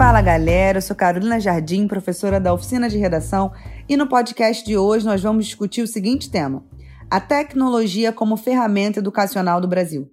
Fala galera, eu sou Carolina Jardim, professora da oficina de redação, e no podcast de hoje nós vamos discutir o seguinte tema: a tecnologia como ferramenta educacional do Brasil.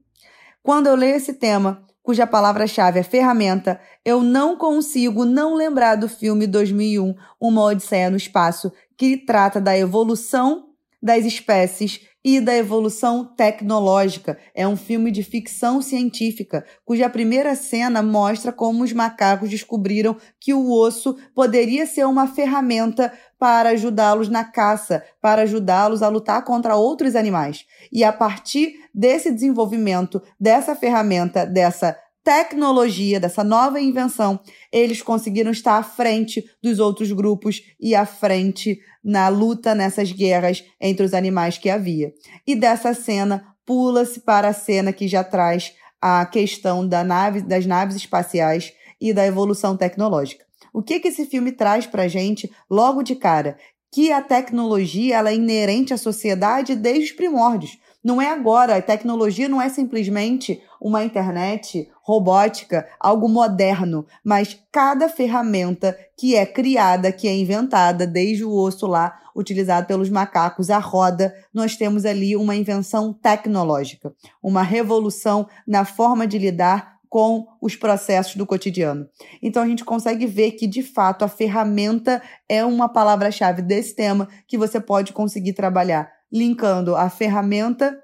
Quando eu leio esse tema, cuja palavra-chave é ferramenta, eu não consigo não lembrar do filme 2001, Uma Odisseia no Espaço, que trata da evolução das espécies e da evolução tecnológica. É um filme de ficção científica, cuja primeira cena mostra como os macacos descobriram que o osso poderia ser uma ferramenta para ajudá-los na caça, para ajudá-los a lutar contra outros animais. E a partir desse desenvolvimento, dessa ferramenta, dessa tecnologia, dessa nova invenção, eles conseguiram estar à frente dos outros grupos e à frente na luta nessas guerras entre os animais que havia. E dessa cena pula-se para a cena que já traz a questão da nave, das naves espaciais e da evolução tecnológica. O que, que esse filme traz para gente logo de cara? Que a tecnologia ela é inerente à sociedade desde os primórdios. Não é agora, a tecnologia não é simplesmente uma internet robótica, algo moderno, mas cada ferramenta que é criada, que é inventada, desde o osso lá utilizado pelos macacos, a roda, nós temos ali uma invenção tecnológica, uma revolução na forma de lidar com os processos do cotidiano. Então a gente consegue ver que de fato a ferramenta é uma palavra-chave desse tema que você pode conseguir trabalhar linkando a ferramenta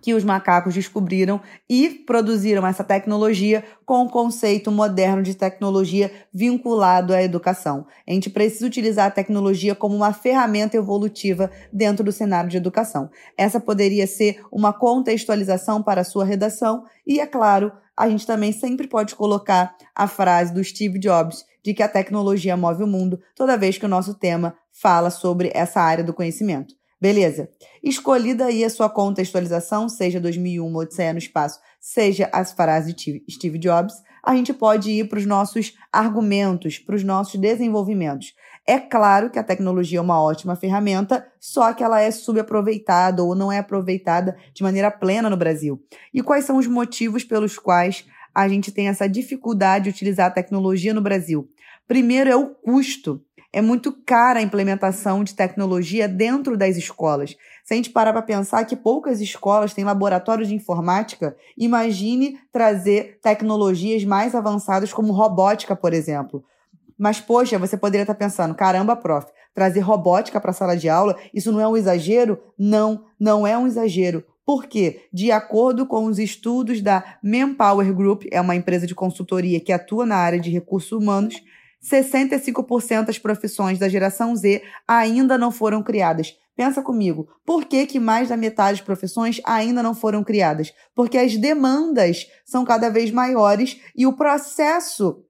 que os macacos descobriram e produziram essa tecnologia com o conceito moderno de tecnologia vinculado à educação. A gente precisa utilizar a tecnologia como uma ferramenta evolutiva dentro do cenário de educação. Essa poderia ser uma contextualização para a sua redação e, é claro, a gente também sempre pode colocar a frase do Steve Jobs de que a tecnologia move o mundo toda vez que o nosso tema fala sobre essa área do conhecimento. Beleza. Escolhida aí a sua contextualização, seja 2001, Odisseia no Espaço, seja as frases de Steve Jobs, a gente pode ir para os nossos argumentos, para os nossos desenvolvimentos. É claro que a tecnologia é uma ótima ferramenta, só que ela é subaproveitada ou não é aproveitada de maneira plena no Brasil. E quais são os motivos pelos quais a gente tem essa dificuldade de utilizar a tecnologia no Brasil? Primeiro é o custo é muito cara a implementação de tecnologia dentro das escolas. Se a gente parar para pensar que poucas escolas têm laboratórios de informática, imagine trazer tecnologias mais avançadas como robótica, por exemplo. Mas, poxa, você poderia estar pensando, caramba, prof, trazer robótica para a sala de aula, isso não é um exagero? Não, não é um exagero. Por quê? De acordo com os estudos da Manpower Group, é uma empresa de consultoria que atua na área de recursos humanos, 65% das profissões da geração Z ainda não foram criadas. Pensa comigo, por que, que mais da metade das profissões ainda não foram criadas? Porque as demandas são cada vez maiores e o processo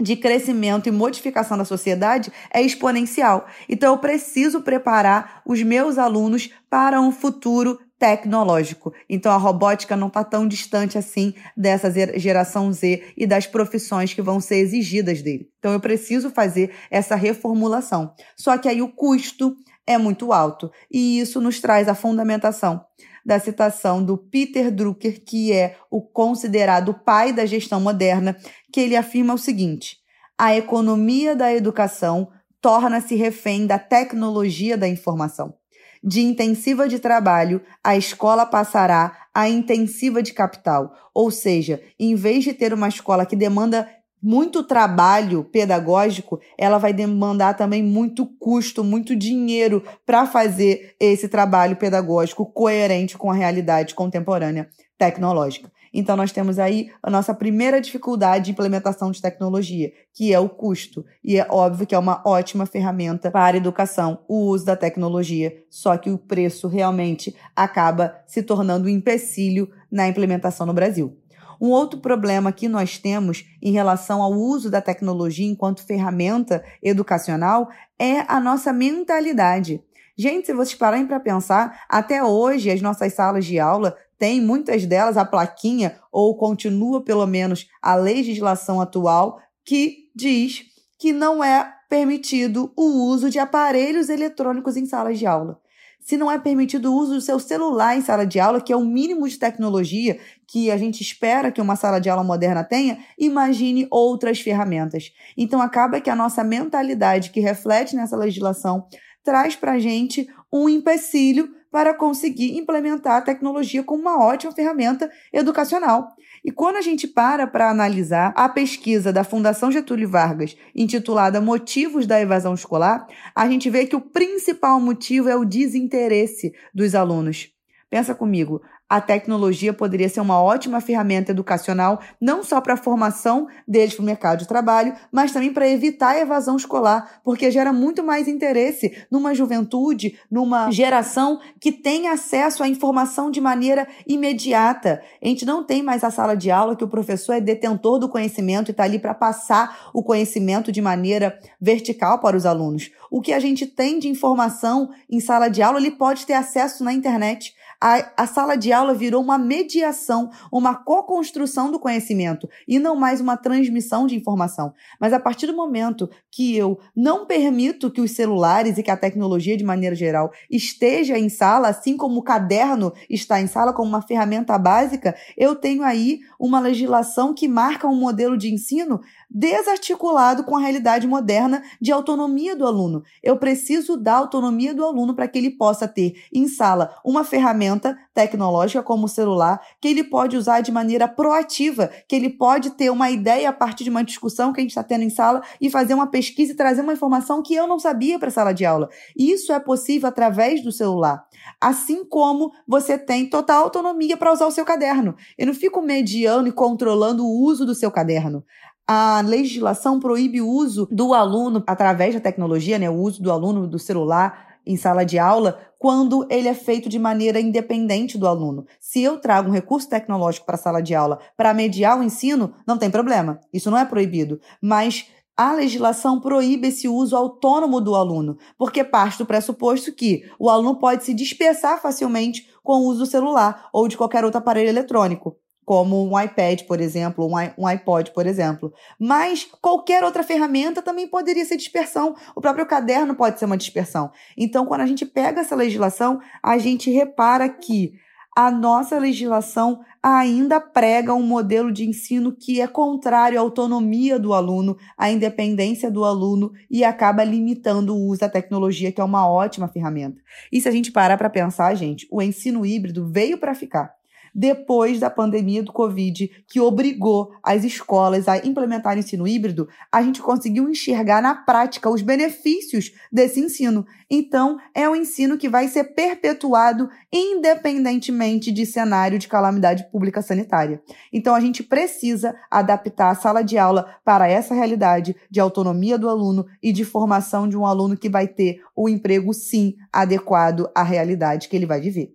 de crescimento e modificação da sociedade é exponencial. Então, eu preciso preparar os meus alunos para um futuro tecnológico. Então a robótica não está tão distante assim dessa geração Z e das profissões que vão ser exigidas dele. Então eu preciso fazer essa reformulação. Só que aí o custo é muito alto e isso nos traz a fundamentação da citação do Peter Drucker, que é o considerado pai da gestão moderna, que ele afirma o seguinte: a economia da educação torna-se refém da tecnologia da informação de intensiva de trabalho, a escola passará a intensiva de capital. Ou seja, em vez de ter uma escola que demanda muito trabalho pedagógico, ela vai demandar também muito custo, muito dinheiro para fazer esse trabalho pedagógico coerente com a realidade contemporânea tecnológica. Então, nós temos aí a nossa primeira dificuldade de implementação de tecnologia, que é o custo. E é óbvio que é uma ótima ferramenta para a educação, o uso da tecnologia, só que o preço realmente acaba se tornando um empecilho na implementação no Brasil. Um outro problema que nós temos em relação ao uso da tecnologia enquanto ferramenta educacional é a nossa mentalidade. Gente, se vocês pararem para pensar, até hoje as nossas salas de aula tem muitas delas a plaquinha, ou continua pelo menos a legislação atual, que diz que não é permitido o uso de aparelhos eletrônicos em salas de aula. Se não é permitido o uso do seu celular em sala de aula, que é o mínimo de tecnologia que a gente espera que uma sala de aula moderna tenha, imagine outras ferramentas. Então acaba que a nossa mentalidade que reflete nessa legislação traz para a gente um empecilho para conseguir implementar a tecnologia como uma ótima ferramenta educacional. E quando a gente para para analisar a pesquisa da Fundação Getúlio Vargas, intitulada Motivos da Evasão Escolar, a gente vê que o principal motivo é o desinteresse dos alunos. Pensa comigo, a tecnologia poderia ser uma ótima ferramenta educacional, não só para a formação deles para o mercado de trabalho, mas também para evitar a evasão escolar, porque gera muito mais interesse numa juventude, numa geração que tem acesso à informação de maneira imediata. A gente não tem mais a sala de aula que o professor é detentor do conhecimento e está ali para passar o conhecimento de maneira vertical para os alunos. O que a gente tem de informação em sala de aula, ele pode ter acesso na internet. A, a sala de aula virou uma mediação, uma co-construção do conhecimento e não mais uma transmissão de informação. Mas a partir do momento que eu não permito que os celulares e que a tecnologia de maneira geral esteja em sala, assim como o caderno está em sala como uma ferramenta básica, eu tenho aí uma legislação que marca um modelo de ensino desarticulado com a realidade moderna de autonomia do aluno. Eu preciso dar autonomia do aluno para que ele possa ter em sala uma ferramenta tecnológica como o celular que ele pode usar de maneira proativa, que ele pode ter uma ideia a partir de uma discussão que a gente está tendo em sala e fazer uma pesquisa e trazer uma informação que eu não sabia para a sala de aula. Isso é possível através do celular. Assim como você tem total autonomia para usar o seu caderno. Eu não fico mediando e controlando o uso do seu caderno a legislação proíbe o uso do aluno através da tecnologia, né, o uso do aluno do celular em sala de aula, quando ele é feito de maneira independente do aluno. Se eu trago um recurso tecnológico para a sala de aula para mediar o ensino, não tem problema. Isso não é proibido. Mas a legislação proíbe esse uso autônomo do aluno, porque parte do pressuposto que o aluno pode se dispersar facilmente com o uso do celular ou de qualquer outro aparelho eletrônico como um iPad, por exemplo, um iPod, por exemplo. Mas qualquer outra ferramenta também poderia ser dispersão. O próprio caderno pode ser uma dispersão. Então, quando a gente pega essa legislação, a gente repara que a nossa legislação ainda prega um modelo de ensino que é contrário à autonomia do aluno, à independência do aluno e acaba limitando o uso da tecnologia, que é uma ótima ferramenta. E se a gente parar para pensar, gente, o ensino híbrido veio para ficar depois da pandemia do Covid, que obrigou as escolas a implementar ensino híbrido, a gente conseguiu enxergar na prática os benefícios desse ensino. Então, é um ensino que vai ser perpetuado independentemente de cenário de calamidade pública sanitária. Então, a gente precisa adaptar a sala de aula para essa realidade de autonomia do aluno e de formação de um aluno que vai ter o emprego, sim, adequado à realidade que ele vai viver.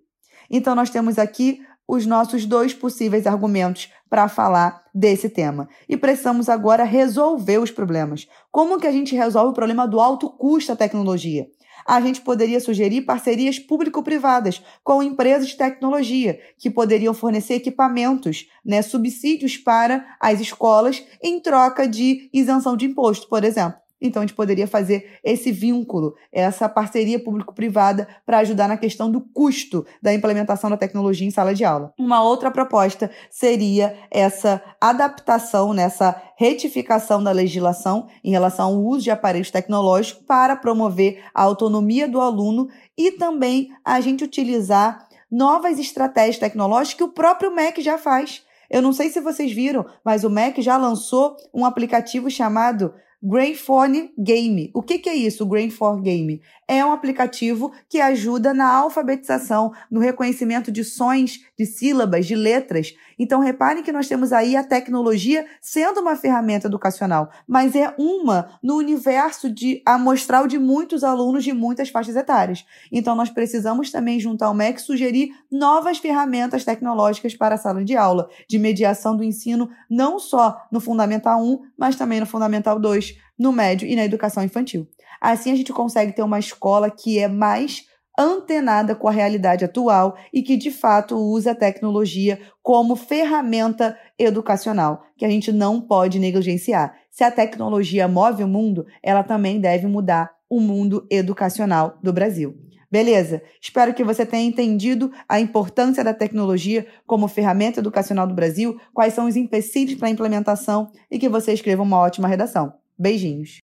Então, nós temos aqui os nossos dois possíveis argumentos para falar desse tema. E precisamos agora resolver os problemas. Como que a gente resolve o problema do alto custo da tecnologia? A gente poderia sugerir parcerias público-privadas com empresas de tecnologia que poderiam fornecer equipamentos, né, subsídios para as escolas em troca de isenção de imposto, por exemplo. Então, a gente poderia fazer esse vínculo, essa parceria público-privada para ajudar na questão do custo da implementação da tecnologia em sala de aula. Uma outra proposta seria essa adaptação, nessa retificação da legislação em relação ao uso de aparelhos tecnológicos para promover a autonomia do aluno e também a gente utilizar novas estratégias tecnológicas que o próprio MEC já faz. Eu não sei se vocês viram, mas o MEC já lançou um aplicativo chamado Grainphone Game. O que, que é isso, o Grainphone Game? É um aplicativo que ajuda na alfabetização, no reconhecimento de sons, de sílabas, de letras. Então, reparem que nós temos aí a tecnologia sendo uma ferramenta educacional, mas é uma no universo de amostral de muitos alunos de muitas faixas etárias. Então, nós precisamos também, junto ao MEC, sugerir novas ferramentas tecnológicas para a sala de aula, de mediação do ensino, não só no Fundamental 1, mas também no Fundamental 2 no médio e na educação infantil. Assim, a gente consegue ter uma escola que é mais antenada com a realidade atual e que de fato usa a tecnologia como ferramenta educacional, que a gente não pode negligenciar. Se a tecnologia move o mundo, ela também deve mudar o mundo educacional do Brasil. Beleza? Espero que você tenha entendido a importância da tecnologia como ferramenta educacional do Brasil, quais são os empecilhos para a implementação e que você escreva uma ótima redação. Beijinhos!